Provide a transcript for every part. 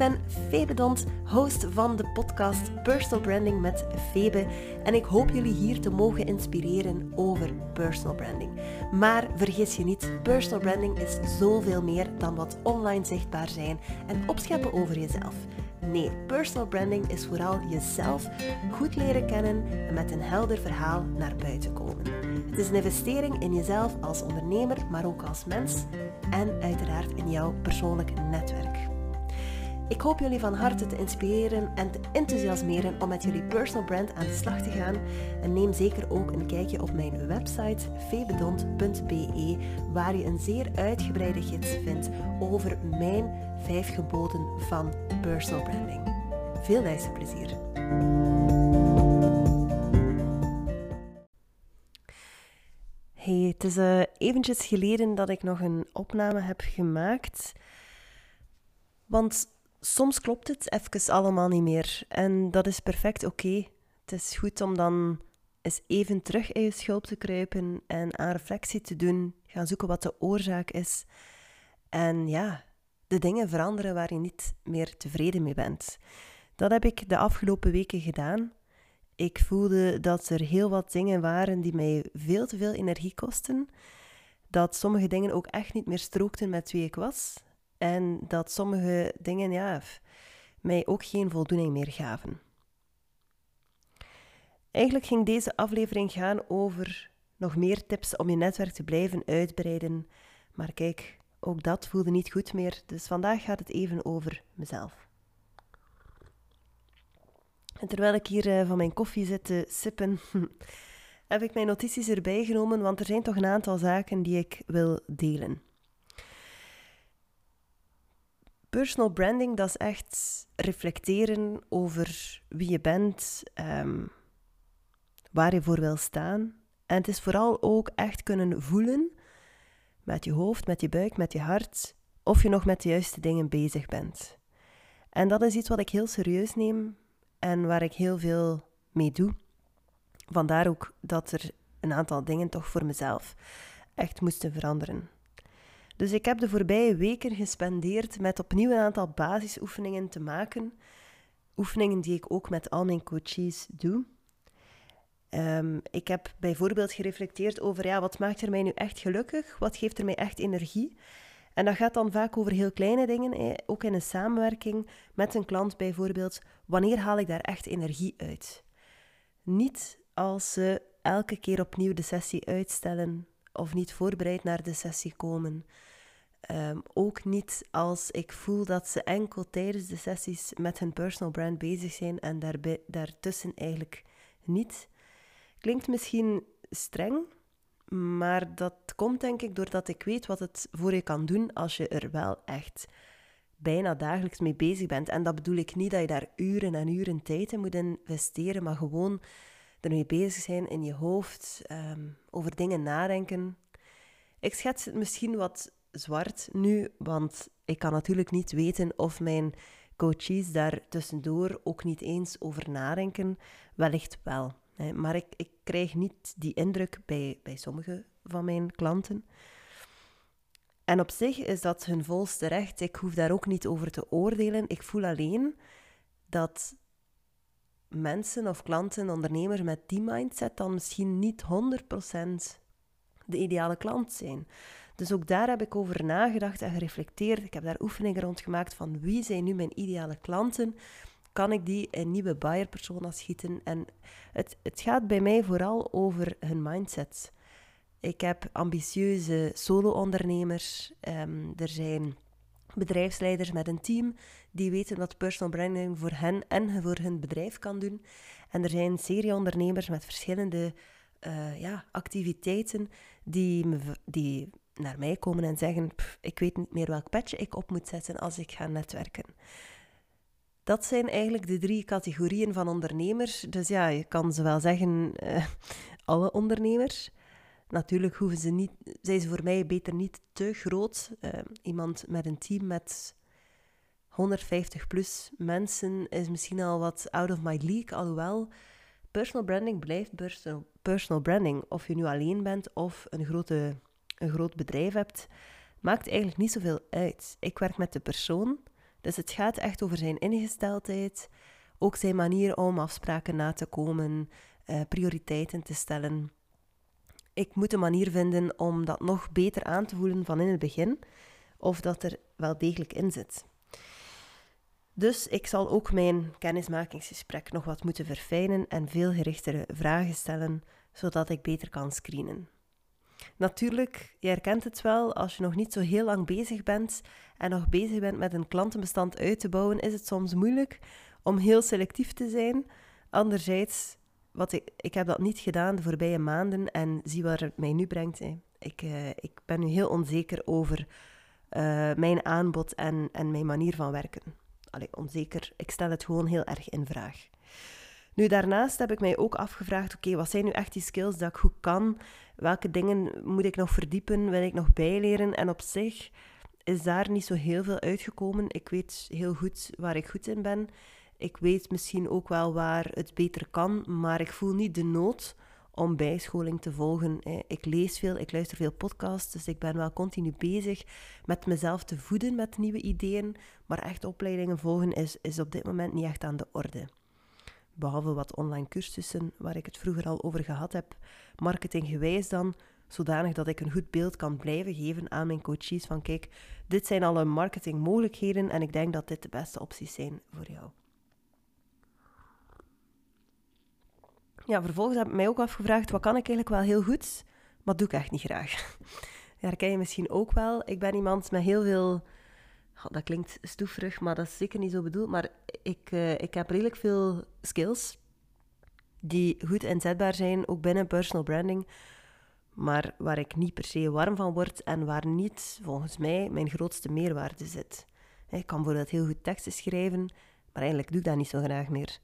ben Febe Dont, host van de podcast Personal Branding met Febe. En ik hoop jullie hier te mogen inspireren over personal branding. Maar vergis je niet, personal branding is zoveel meer dan wat online zichtbaar zijn en opscheppen over jezelf. Nee, personal branding is vooral jezelf goed leren kennen en met een helder verhaal naar buiten komen. Het is een investering in jezelf als ondernemer, maar ook als mens en uiteraard in jouw persoonlijk netwerk. Ik hoop jullie van harte te inspireren en te enthousiasmeren om met jullie personal brand aan de slag te gaan. En neem zeker ook een kijkje op mijn website febedont.be, waar je een zeer uitgebreide gids vindt over mijn vijf geboden van personal branding. Veel luisterplezier! Hey, het is uh, eventjes geleden dat ik nog een opname heb gemaakt. Want soms klopt het even allemaal niet meer. En dat is perfect oké. Het is goed om dan eens even terug in je schulp te kruipen en aan reflectie te doen. Gaan zoeken wat de oorzaak is. En ja, de dingen veranderen waar je niet meer tevreden mee bent. Dat heb ik de afgelopen weken gedaan. Ik voelde dat er heel wat dingen waren die mij veel te veel energie kosten. Dat sommige dingen ook echt niet meer strookten met wie ik was. En dat sommige dingen ja, mij ook geen voldoening meer gaven. Eigenlijk ging deze aflevering gaan over nog meer tips om je netwerk te blijven uitbreiden. Maar kijk, ook dat voelde niet goed meer. Dus vandaag gaat het even over mezelf. En terwijl ik hier eh, van mijn koffie zit te sippen, heb ik mijn notities erbij genomen, want er zijn toch een aantal zaken die ik wil delen. Personal branding, dat is echt reflecteren over wie je bent, um, waar je voor wil staan. En het is vooral ook echt kunnen voelen met je hoofd, met je buik, met je hart, of je nog met de juiste dingen bezig bent. En dat is iets wat ik heel serieus neem en waar ik heel veel mee doe. Vandaar ook dat er een aantal dingen toch voor mezelf echt moesten veranderen. Dus ik heb de voorbije weken gespendeerd met opnieuw een aantal basisoefeningen te maken. Oefeningen die ik ook met al mijn coaches doe. Um, ik heb bijvoorbeeld gereflecteerd over ja, wat maakt er mij nu echt gelukkig? Wat geeft er mij echt energie? En dat gaat dan vaak over heel kleine dingen, ook in een samenwerking met een klant bijvoorbeeld. Wanneer haal ik daar echt energie uit? Niet als ze elke keer opnieuw de sessie uitstellen of niet voorbereid naar de sessie komen. Ehm, ook niet als ik voel dat ze enkel tijdens de sessies met hun personal brand bezig zijn en daarbij, daartussen eigenlijk niet. Klinkt misschien streng, maar dat komt denk ik doordat ik weet wat het voor je kan doen als je er wel echt bijna dagelijks mee bezig bent. En dat bedoel ik niet dat je daar uren en uren tijd in moet investeren, maar gewoon ermee bezig zijn in je hoofd, ehm, over dingen nadenken. Ik schets het misschien wat zwart nu, want ik kan natuurlijk niet weten of mijn coaches daar tussendoor ook niet eens over nadenken. Wellicht wel. Maar ik, ik krijg niet die indruk bij, bij sommige van mijn klanten. En op zich is dat hun volste recht. Ik hoef daar ook niet over te oordelen. Ik voel alleen dat mensen of klanten, ondernemers met die mindset dan misschien niet 100% de ideale klant zijn. Dus ook daar heb ik over nagedacht en gereflecteerd. Ik heb daar oefeningen rond gemaakt van wie zijn nu mijn ideale klanten kan ik die in nieuwe buyer persona schieten. En het, het gaat bij mij vooral over hun mindset. Ik heb ambitieuze solo-ondernemers. Ehm, er zijn bedrijfsleiders met een team die weten wat personal branding voor hen en voor hun bedrijf kan doen. En er zijn serieondernemers met verschillende uh, ja, activiteiten die, me, die naar mij komen en zeggen: Ik weet niet meer welk petje ik op moet zetten als ik ga netwerken. Dat zijn eigenlijk de drie categorieën van ondernemers. Dus ja, je kan ze wel zeggen, uh, alle ondernemers. Natuurlijk hoeven ze niet, zijn ze voor mij beter niet te groot. Uh, iemand met een team met 150 plus mensen is misschien al wat out of my league. Alhoewel, personal branding blijft personal branding. Of je nu alleen bent of een, grote, een groot bedrijf hebt, maakt eigenlijk niet zoveel uit. Ik werk met de persoon Dus het gaat echt over zijn ingesteldheid, ook zijn manier om afspraken na te komen, uh, prioriteiten te stellen. Ik moet een manier vinden om dat nog beter aan te voelen van in het begin, of dat er wel degelijk in zit. Dus ik zal ook mijn kennismakingsgesprek nog wat moeten verfijnen en veel gerichtere vragen stellen, zodat ik beter kan screenen. Natuurlijk, je herkent het wel, als je nog niet zo heel lang bezig bent en nog bezig bent met een klantenbestand uit te bouwen, is het soms moeilijk om heel selectief te zijn. Anderzijds, wat ik, ik heb dat niet gedaan de voorbije maanden en zie waar het mij nu brengt. Hè. Ik, uh, ik ben nu heel onzeker over uh, mijn aanbod en, en mijn manier van werken. Allee, onzeker, ik stel het gewoon heel erg in vraag. Nu, daarnaast heb ik mij ook afgevraagd, oké, wat zijn nu echt die skills dat ik goed kan? Welke dingen moet ik nog verdiepen? Wil ik nog bijleren? En op zich is daar niet zo heel veel uitgekomen. Ik weet heel goed waar ik goed in ben. Ik weet misschien ook wel waar het beter kan, maar ik voel niet de nood om bijscholing te volgen. Ik lees veel, ik luister veel podcasts, dus ik ben wel continu bezig met mezelf te voeden met nieuwe ideeën, maar echt opleidingen volgen is, is op dit moment niet echt aan de orde. Behalve wat online cursussen, waar ik het vroeger al over gehad heb, marketinggewijs dan, zodanig dat ik een goed beeld kan blijven geven aan mijn coaches van kijk, dit zijn alle marketingmogelijkheden en ik denk dat dit de beste opties zijn voor jou. Ja, vervolgens heb ik mij ook afgevraagd, wat kan ik eigenlijk wel heel goed, maar doe ik echt niet graag. Herken je misschien ook wel. Ik ben iemand met heel veel... dat klinkt stoeverig, maar dat is zeker niet zo bedoeld. Maar ik, uh, ik heb redelijk veel skills die goed inzetbaar zijn, ook binnen personal branding. Maar waar ik niet per se warm van word en waar niet, volgens mij, mijn grootste meerwaarde zit. Ik kan bijvoorbeeld heel goed teksten schrijven, maar eigenlijk doe ik dat niet zo graag meer.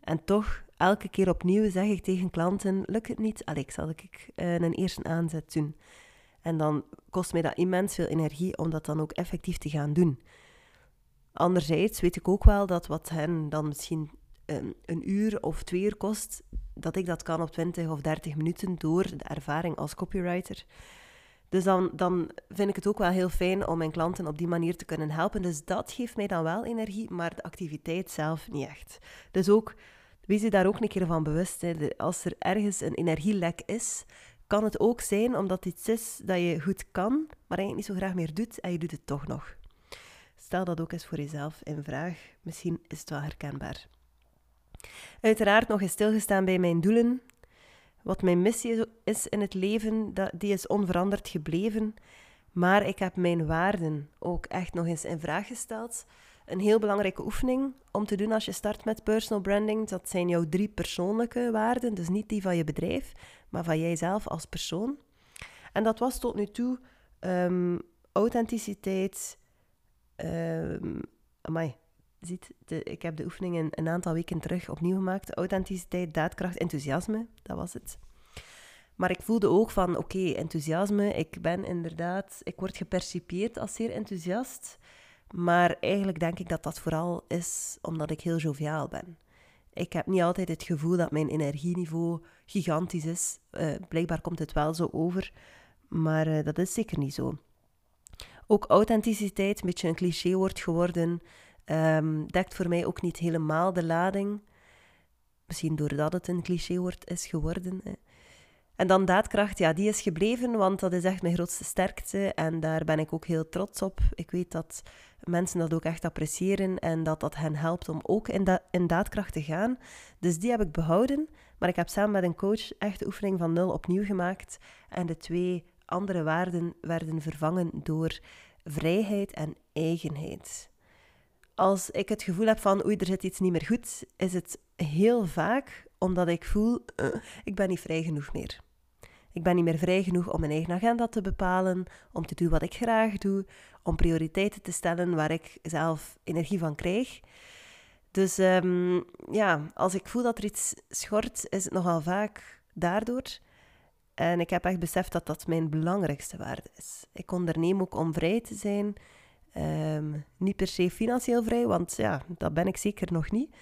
En toch, elke keer opnieuw zeg ik tegen klanten, lukt het niet? Alex, zal ik uh, een eerste aanzet doen? En dan kost mij dat immens veel energie om dat dan ook effectief te gaan doen. Anderzijds weet ik ook wel dat wat hen dan misschien een, een uur of twee uur kost, dat ik dat kan op 20 of 30 minuten door de ervaring als copywriter. Dus dan, dan vind ik het ook wel heel fijn om mijn klanten op die manier te kunnen helpen. Dus dat geeft mij dan wel energie, maar de activiteit zelf niet echt. Dus ook, wees je daar ook een keer van bewust. Als er ergens een energielek is, kan het ook zijn omdat iets is dat je goed kan, maar eigenlijk niet zo graag meer doet en je doet het toch nog. Stel dat ook eens voor jezelf in vraag. Misschien is het wel herkenbaar. Uiteraard nog eens stilgestaan bij mijn doelen. Wat mijn missie is in het leven, die is onveranderd gebleven. Maar ik heb mijn waarden ook echt nog eens in vraag gesteld. Een heel belangrijke oefening om te doen als je start met personal branding. Dat zijn jouw drie persoonlijke waarden. Dus niet die van je bedrijf, maar van jijzelf als persoon. En dat was tot nu toe um, authenticiteit. Um, amai, ziet, ik heb de oefeningen een aantal weken terug opnieuw gemaakt. Authenticiteit, daadkracht, enthousiasme, dat was het. Maar ik voelde ook van, oké, enthousiasme, ik ben inderdaad, ik word gepercipieerd als zeer enthousiast. Maar eigenlijk denk ik dat dat vooral is omdat ik heel joviaal ben. Ik heb niet altijd het gevoel dat mijn energieniveau gigantisch is. Uh, blijkbaar komt het wel zo over, maar uh, dat is zeker niet zo. Ook authenticiteit, een beetje een cliché wordt geworden. Um, dekt voor mij ook niet helemaal de lading. Misschien doordat het een clichéwoord is geworden. En dan daadkracht, ja, die is gebleven, want dat is echt mijn grootste sterkte. En daar ben ik ook heel trots op. Ik weet dat mensen dat ook echt appreciëren en dat dat hen helpt om ook in, in daadkracht te gaan. Dus die heb ik behouden. Maar ik heb samen met een coach echt de oefening van nul opnieuw gemaakt. En de twee andere waarden werden vervangen door vrijheid en eigenheid als ik het gevoel heb van oei, er zit iets niet meer goed, is het heel vaak omdat ik voel, uh, ik ben niet vrij genoeg meer. Ik ben niet meer vrij genoeg om mijn eigen agenda te bepalen, om te doen wat ik graag doe, om prioriteiten te stellen waar ik zelf energie van krijg. Dus um, ja, als ik voel dat er iets schort, is het nogal vaak daardoor. En ik heb echt beseft dat dat mijn belangrijkste waarde is. Ik onderneem ook om vrij te zijn, Um, niet per se financieel vrij, want ja, dat ben ik zeker nog niet.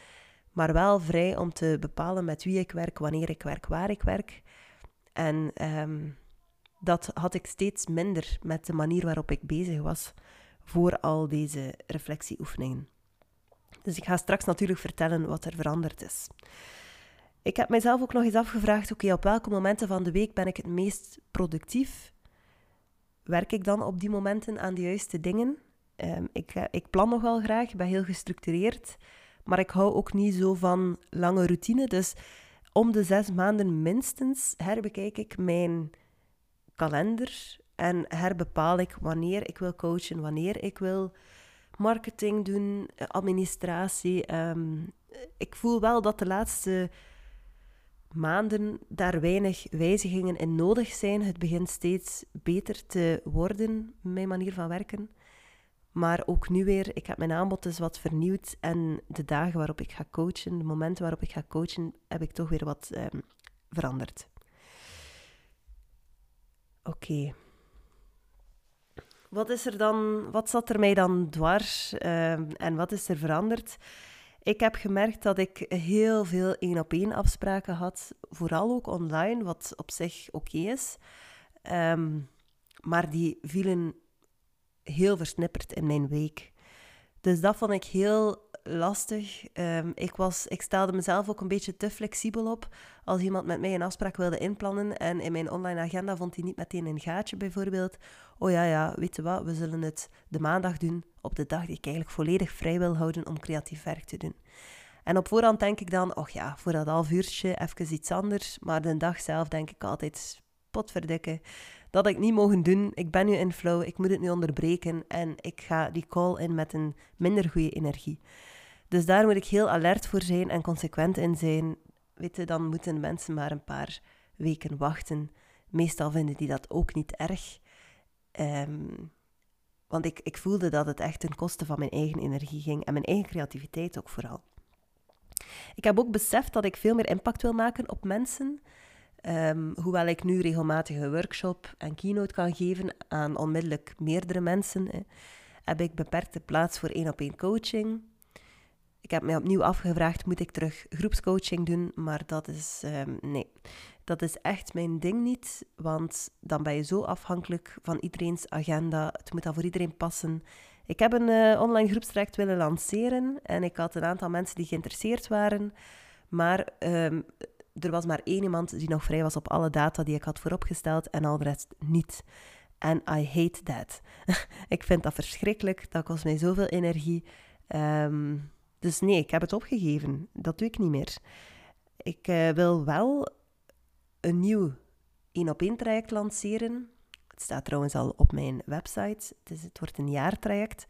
Maar wel vrij om te bepalen met wie ik werk, wanneer ik werk, waar ik werk. En um, dat had ik steeds minder met de manier waarop ik bezig was. voor al deze reflectieoefeningen. Dus ik ga straks natuurlijk vertellen wat er veranderd is. Ik heb mijzelf ook nog eens afgevraagd: oké, op welke momenten van de week ben ik het meest productief? Werk ik dan op die momenten aan de juiste dingen? Um, ik, eh, ik plan nog wel graag, ben heel gestructureerd, maar ik hou ook niet zo van lange routine. Dus om de zes maanden minstens herbekijk ik mijn kalender en herbepaal ik wanneer ik wil coachen, wanneer ik wil marketing doen, administratie. Ehm, ik voel wel dat de laatste maanden daar weinig wijzigingen in nodig zijn. Het begint steeds beter te worden, mijn manier van werken. Maar ook nu weer, ik heb mijn aanbod dus wat vernieuwd. En de dagen waarop ik ga coachen, de momenten waarop ik ga coachen, heb ik toch weer wat um, veranderd. Oké. Wat is er dan, wat zat er mij dan dwars um, en wat is er veranderd? Ik heb gemerkt dat ik heel veel één op één afspraken had, vooral ook online, wat op zich oké is. Um, maar die vielen heel versnipperd in mijn week. Dus dat vond ik heel lastig. Um, ik, was, ik stelde mezelf ook een beetje te flexibel op. Als iemand met mij een afspraak wilde inplannen en in mijn online agenda vond hij niet meteen een gaatje bijvoorbeeld. Oh ja, ja, weet je wat, we zullen het de maandag doen op de dag die ik eigenlijk volledig vrij wil houden om creatief werk te doen. En op voorhand denk ik dan, oh ja, voor dat half uurtje even iets anders. Maar de dag zelf denk ik altijd, potverdikke, dat ik niet mogen doen. Ik ben nu in flow, ik moet het nu onderbreken en ik ga die call in met een minder goede energie. Dus daar moet ik heel alert voor zijn en consequent in zijn. Weet je, dan moeten mensen maar een paar weken wachten. Meestal vinden die dat ook niet erg. Um, want ik, ik voelde dat het echt ten koste van mijn eigen energie ging en mijn eigen creativiteit ook vooral. Ik heb ook beseft dat ik veel meer impact wil maken op mensen. Um, hoewel ik nu regelmatig een workshop en keynote kan geven aan onmiddellijk meerdere mensen, hè, heb ik beperkte plaats voor één op één coaching. Ik heb mij opnieuw afgevraagd, moet ik terug groepscoaching doen? Maar dat is, um, nee, dat is echt mijn ding niet, want dan ben je zo afhankelijk van iedereen's agenda. Het moet dan voor iedereen passen. Ik heb een uh, online groepstraject willen lanceren en ik had een aantal mensen die geïnteresseerd waren, maar um, er was maar één iemand die nog vrij was op alle data die ik had vooropgesteld en al de rest niet. En I hate that. ik vind dat verschrikkelijk, dat kost mij zoveel energie. Um, dus nee, ik heb het opgegeven. Dat doe ik niet meer. Ik uh, wil wel een nieuw één-op-één traject lanceren. Het staat trouwens al op mijn website. Het, is, het wordt een jaartraject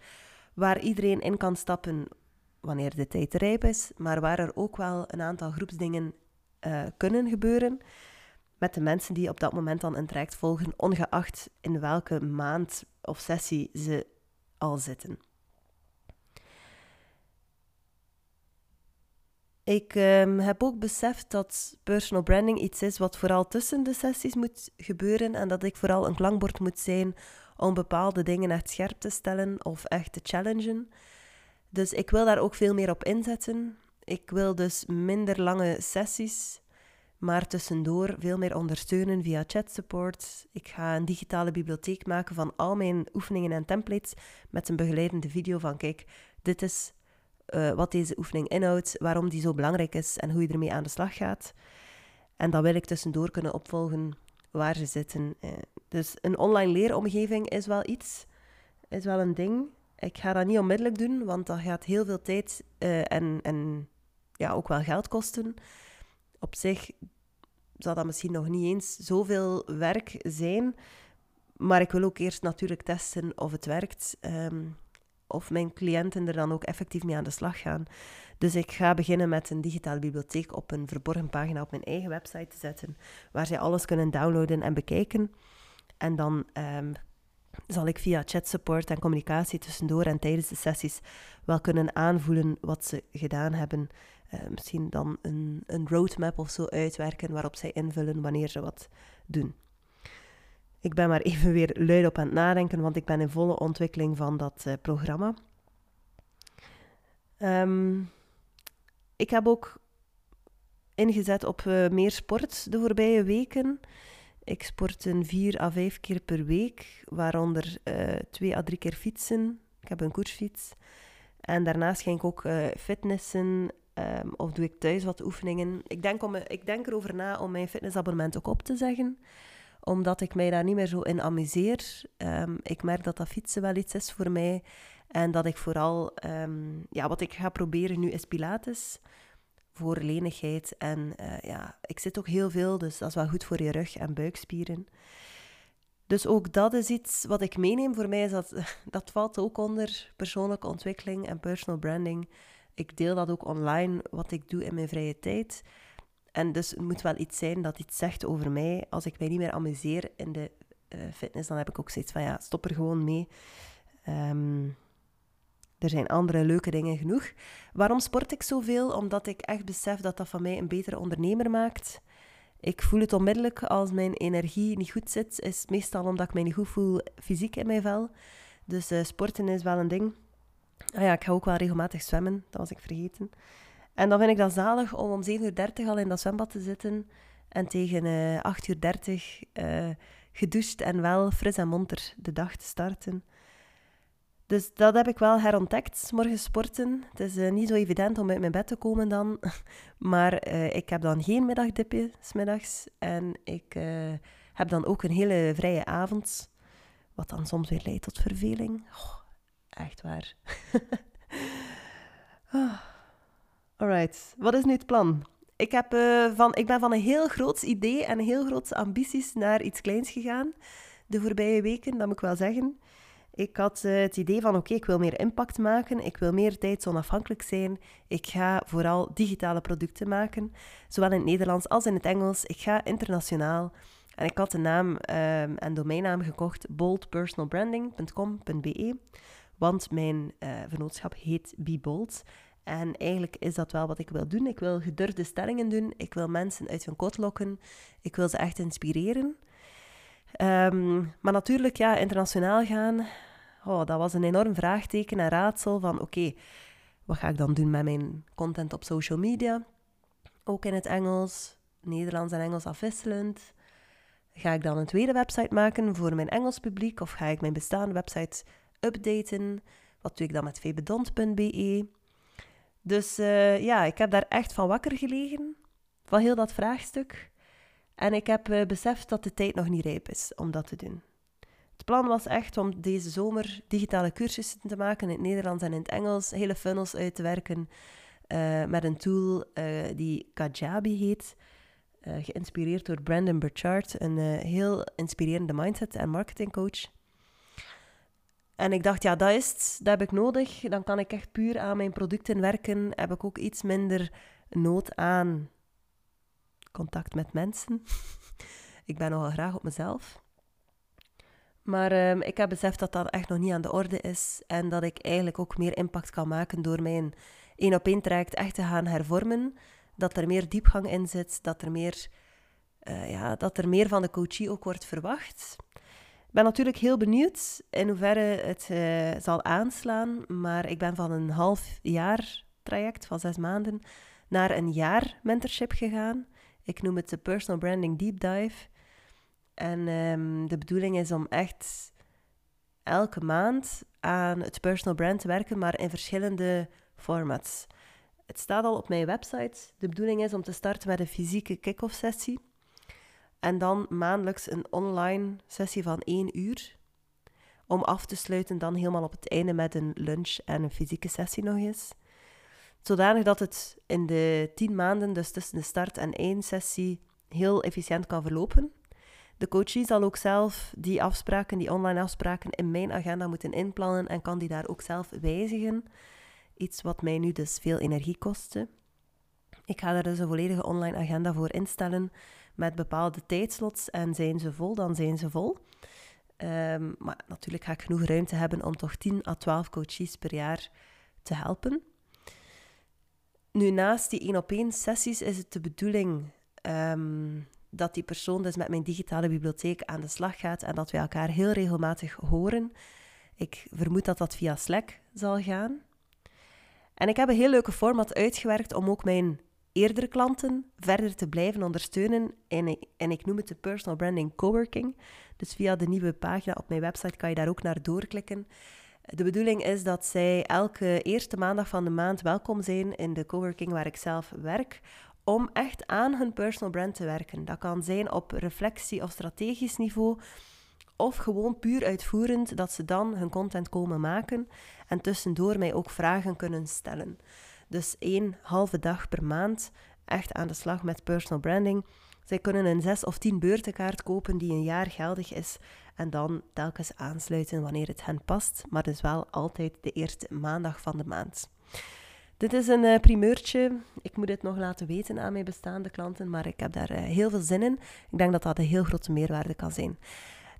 waar iedereen in kan stappen wanneer de tijd rijp is, maar waar er ook wel een aantal groepsdingen uh, kunnen gebeuren met de mensen die op dat moment dan een traject volgen, ongeacht in welke maand of sessie ze al zitten. Ik um, heb ook beseft dat personal branding iets is wat vooral tussen de sessies moet gebeuren en dat ik vooral een klankbord moet zijn om bepaalde dingen echt scherp te stellen of echt te challengen. Dus ik wil daar ook veel meer op inzetten. Ik wil dus minder lange sessies, maar tussendoor veel meer ondersteunen via chat support. Ik ga een digitale bibliotheek maken van al mijn oefeningen en templates met een begeleidende video van kijk, dit is uh, wat deze oefening inhoudt, waarom die zo belangrijk is en hoe je ermee aan de slag gaat. En dan wil ik tussendoor kunnen opvolgen waar ze zitten. Uh, dus een online leeromgeving is wel iets, is wel een ding. Ik ga dat niet onmiddellijk doen, want dat gaat heel veel tijd uh, en, en ja, ook wel geld kosten. Op zich zal dat misschien nog niet eens zoveel werk zijn. Maar ik wil ook eerst natuurlijk testen of het werkt. Um, of mijn cliënten er dan ook effectief mee aan de slag gaan. Dus ik ga beginnen met een digitale bibliotheek op een verborgen pagina op mijn eigen website te zetten, waar zij alles kunnen downloaden en bekijken. En dan um, zal ik via chat support en communicatie tussendoor en tijdens de sessies wel kunnen aanvoelen wat ze gedaan hebben. Uh, misschien dan een, een roadmap of zo uitwerken waarop zij invullen wanneer ze wat doen. Ik ben maar even weer luid op aan het nadenken, want ik ben in volle ontwikkeling van dat uh, programma. Um, ik heb ook ingezet op uh, meer sport de voorbije weken. Ik sport een vier à vijf keer per week, waaronder uh, twee à drie keer fietsen, Ik heb een koersfiets. En daarnaast ging ik ook fitnessen ehm, of doe ik thuis wat oefeningen. Ik denk, om, ik denk erover na om mijn fitnessabonnement ook op te zeggen omdat ik mij daar niet meer zo in amuseer. Um, ik merk dat dat fietsen wel iets is voor mij. En dat ik vooral, um, ja, wat ik ga proberen nu is Pilates voor lenigheid. En uh, ja, ik zit ook heel veel, dus dat is wel goed voor je rug en buikspieren. Dus ook dat is iets wat ik meeneem. Voor mij is dat, dat valt ook onder persoonlijke ontwikkeling en personal branding. Ik deel dat ook online, wat ik doe in mijn vrije tijd. En dus het moet wel iets zijn dat iets zegt over mij. Als ik mij niet meer amuseer in de uh, fitness, dan heb ik ook zoiets van ja, stop er gewoon mee. Um, er zijn andere leuke dingen genoeg. Waarom sport ik zoveel? Omdat ik echt besef dat dat van mij een betere ondernemer maakt. Ik voel het onmiddellijk als mijn energie niet goed zit. Is meestal omdat ik mij niet goed voel fysiek in mijn vel. Dus uh, sporten is wel een ding. Ah ja, ik ga ook wel regelmatig zwemmen. Dat was ik vergeten. En dan vind ik dat zalig om om 7.30 uur al in dat zwembad te zitten. En tegen uh, eh, 8.30 uur uh, gedoucht en wel fris en monter de dag te starten. Dus dat heb ik wel herontdekt, morgen sporten. Het is uh, niet zo evident om uit mijn bed te komen dan. Maar ik heb dan geen middagdipje, smiddags. En ik heb dan ook een hele vrije avond. Wat dan soms weer leidt tot verveling. Echt waar. oh. Alright, wat is nu het plan? Ik, heb, van, ik ben van een heel groot idee en heel grote ambities naar iets kleins gegaan. De voorbije weken, dat moet ik wel zeggen. Ik had uh, het idee van oké, ik wil meer impact maken, ik wil meer tijdsonafhankelijk zijn. Ik ga vooral digitale producten maken, zowel in het Nederlands als in het Engels. Ik ga internationaal. En ik had de naam um, en domeinnaam gekocht boldpersonalbranding.com.be, want mijn uh, vennootschap heet Be Bold. En eigenlijk is dat wel wat ik wil doen. Ik wil gedurfde stellingen doen. Ik wil mensen uit hun kot lokken. Ik wil ze echt inspireren. Um, maar natuurlijk, ja, internationaal gaan, oh, dat was een enorm vraagteken en raadsel van oké, wat ga ik dan doen met mijn content op social media? Ook in het Engels, Nederlands en Engels afwisselend. Ga ik dan een tweede website maken voor mijn Engels publiek of ga ik mijn bestaande website updaten? Wat doe ik dan met vbedont.be? Dus uh, ja, ik heb daar echt van wakker gelegen, van heel dat vraagstuk. En ik heb uh, beseft dat de tijd nog niet rijp is om dat te doen. Het plan was echt om deze zomer digitale cursussen te maken in het Nederlands en in het Engels, hele funnels uit te werken uh, met een tool die Kajabi heet, geïnspireerd door Brandon Burchard, een heel inspirerende mindset- en marketingcoach. En ik dacht, ja, dat is het, dat heb ik nodig. Dan kan ik echt puur aan mijn producten werken. Heb ik ook iets minder nood aan contact met mensen. ik ben nogal graag op mezelf. Maar um, ik heb beseft dat dat echt nog niet aan de orde is. En dat ik eigenlijk ook meer impact kan maken door mijn één op één traject echt te gaan hervormen. Dat er meer diepgang in zit, dat er meer, uh, ja, dat er meer van de coachie ook wordt verwacht. Ben natuurlijk heel benieuwd in hoeverre het uh, zal aanslaan. Maar ik ben van een half jaar traject van zes maanden naar een jaar mentorship gegaan. Ik noem het de Personal Branding Deep Dive. En um, de bedoeling is om echt elke maand aan het personal brand te werken, maar in verschillende formats. Het staat al op mijn website. De bedoeling is om te starten met een fysieke kick-off sessie. En dan maandelijks een online sessie van één uur. Om af te sluiten dan helemaal op het einde met een lunch en een fysieke sessie nog eens. Zodanig dat het in de tien maanden, dus tussen de start en één sessie, heel efficiënt kan verlopen. De coachie zal ook zelf die afspraken, die online afspraken, in mijn agenda moeten inplannen en kan die daar ook zelf wijzigen. Iets wat mij nu dus veel energie kostte. Ik ga daar dus een volledige online agenda voor instellen met bepaalde tijdslots en zijn ze vol, dan zijn ze vol. Um, maar natuurlijk ga ik genoeg ruimte hebben om toch 10 à 12 coaches per jaar te helpen. Nu, naast die één op één sessies is het de bedoeling um, dat die persoon dus met mijn digitale bibliotheek aan de slag gaat en dat we elkaar heel regelmatig horen. Ik vermoed dat dat via Slack zal gaan. En ik heb een heel leuke format uitgewerkt om ook mijn eerdere klanten verder te blijven ondersteunen. En ik, en ik noem het de Personal Branding Coworking. Dus via de nieuwe pagina op mijn website kan je daar ook naar doorklikken. De bedoeling is dat zij elke eerste maandag van de maand welkom zijn in de coworking waar ik zelf werk, om echt aan hun personal brand te werken. Dat kan zijn op reflectie of strategisch niveau, of gewoon puur uitvoerend dat ze dan hun content komen maken en tussendoor mij ook vragen kunnen stellen. Dus één halve dag per maand echt aan de slag met personal branding. Zij kunnen een 6 of 10 beurtenkaart kopen die een jaar geldig is en dan telkens aansluiten wanneer het hen past, maar dus wel altijd de eerste maandag van de maand. Dit is een uh, primeurtje. Ik moet het nog laten weten aan mijn bestaande klanten, maar ik heb daar uh, heel veel zin in. Ik denk dat dat een heel grote meerwaarde kan zijn.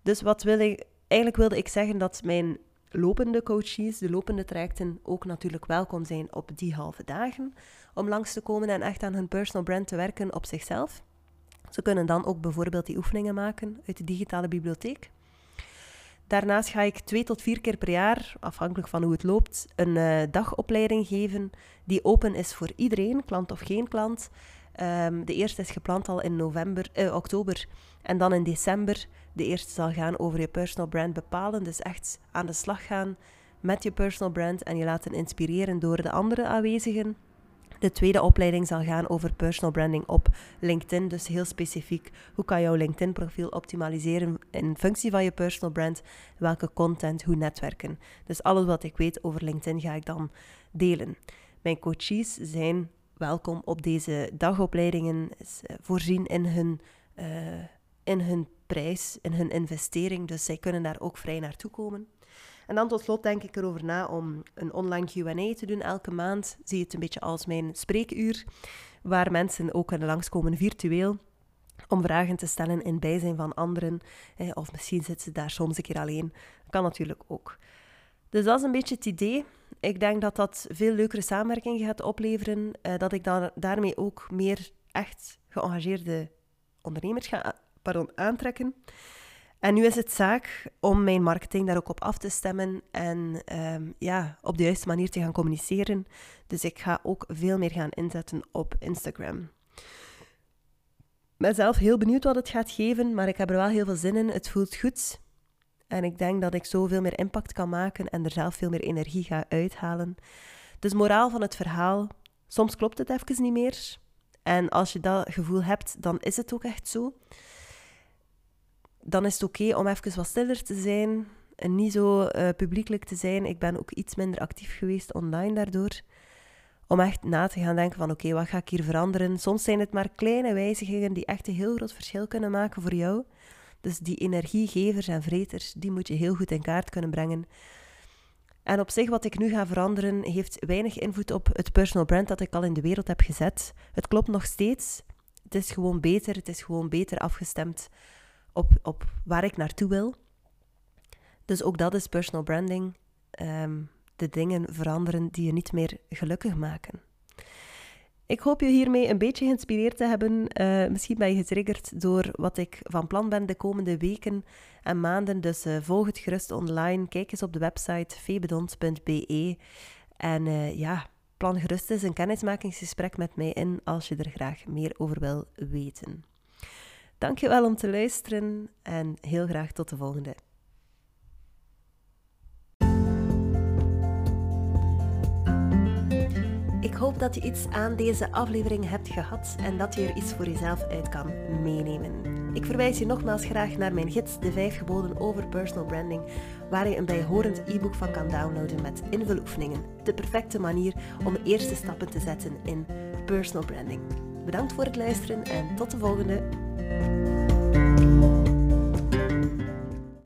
Dus wat wil ik... Eigenlijk wilde ik zeggen dat mijn lopende coaches, de lopende trajecten, ook natuurlijk welkom zijn op die halve dagen. Om langs te komen en echt aan hun personal brand te werken op zichzelf. Ze kunnen dan ook bijvoorbeeld die oefeningen maken uit de digitale bibliotheek. Daarnaast ga ik twee tot vier keer per jaar, afhankelijk van hoe het loopt, een uh, dagopleiding geven die open is voor iedereen, klant of geen klant. Um, de eerste is gepland al in november, uh, oktober en dan in december. De eerste zal gaan over je personal brand bepalen, dus echt aan de slag gaan met je personal brand en je laten inspireren door de andere aanwezigen. De tweede opleiding zal gaan over personal branding op LinkedIn. Dus heel specifiek, hoe kan jouw LinkedIn-profiel optimaliseren in functie van je personal brand? Welke content, hoe netwerken? Dus alles wat ik weet over LinkedIn ga ik dan delen. Mijn coaches zijn welkom op deze dagopleidingen, eh, voorzien in hun, uh, in hun prijs, in hun investering. Dus zij kunnen daar ook vrij naartoe komen. En dan tot slot denk ik erover na om een online QA te doen elke maand. Zie het een beetje als mijn spreekuur, waar mensen ook kunnen langskomen virtueel om vragen te stellen in bijzijn van anderen. Of misschien zitten ze daar soms een keer alleen. Kan natuurlijk ook. Dus dat is een beetje het idee. Ik denk dat dat veel leukere samenwerking gaat opleveren. Eh, dat ik daarmee ook meer echt geëngageerde ondernemers ga pardon, aantrekken. En nu is het zaak om mijn marketing daar ook op af te stemmen en um, ja, op de juiste manier te gaan communiceren. Dus ik ga ook veel meer gaan inzetten op Instagram. Ik ben zelf heel benieuwd wat het gaat geven, maar ik heb er wel heel veel zin in. Het voelt goed. En ik denk dat ik zoveel meer impact kan maken en er zelf veel meer energie ga uithalen. Dus moraal van het verhaal, soms klopt het even niet meer. En als je dat gevoel hebt, dan is het ook echt zo dan is het oké om even wat stiller te zijn en niet zo uh, publiekelijk te zijn. Ik ben ook iets minder actief geweest online daardoor. Om echt na te gaan denken van oké, wat ga ik hier veranderen? Soms zijn het maar kleine wijzigingen die echt een heel groot verschil kunnen maken voor jou. Dus die energiegevers en vreters, die moet je heel goed in kaart kunnen brengen. En op zich, wat ik nu ga veranderen, heeft weinig invloed op het personal brand dat ik al in de wereld heb gezet. Het klopt nog steeds. Het is gewoon beter, het is gewoon beter afgestemd op, op waar ik naartoe wil. Dus ook dat is personal branding. Ehm, de dingen veranderen die je niet meer gelukkig maken. Ik hoop je hiermee een beetje geïnspireerd te hebben. Uh, misschien ben je getriggerd door wat ik van plan ben de komende weken en maanden. Dus uh, volg het gerust online. Kijk eens op de website febedons.be. En uh, ja, plan gerust eens een kennismakingsgesprek met mij in als je er graag meer over wil weten. Dankjewel om te luisteren en heel graag tot de volgende. Ik hoop dat je iets aan deze aflevering hebt gehad en dat je er iets voor jezelf uit kan meenemen. Ik verwijs je nogmaals graag naar mijn gids De 5 geboden over personal branding, waar je een bijhorend e-book van kan downloaden met invuloefeningen. De perfecte manier om eerste stappen te zetten in personal branding. Bedankt voor het luisteren en tot de volgende. Bye.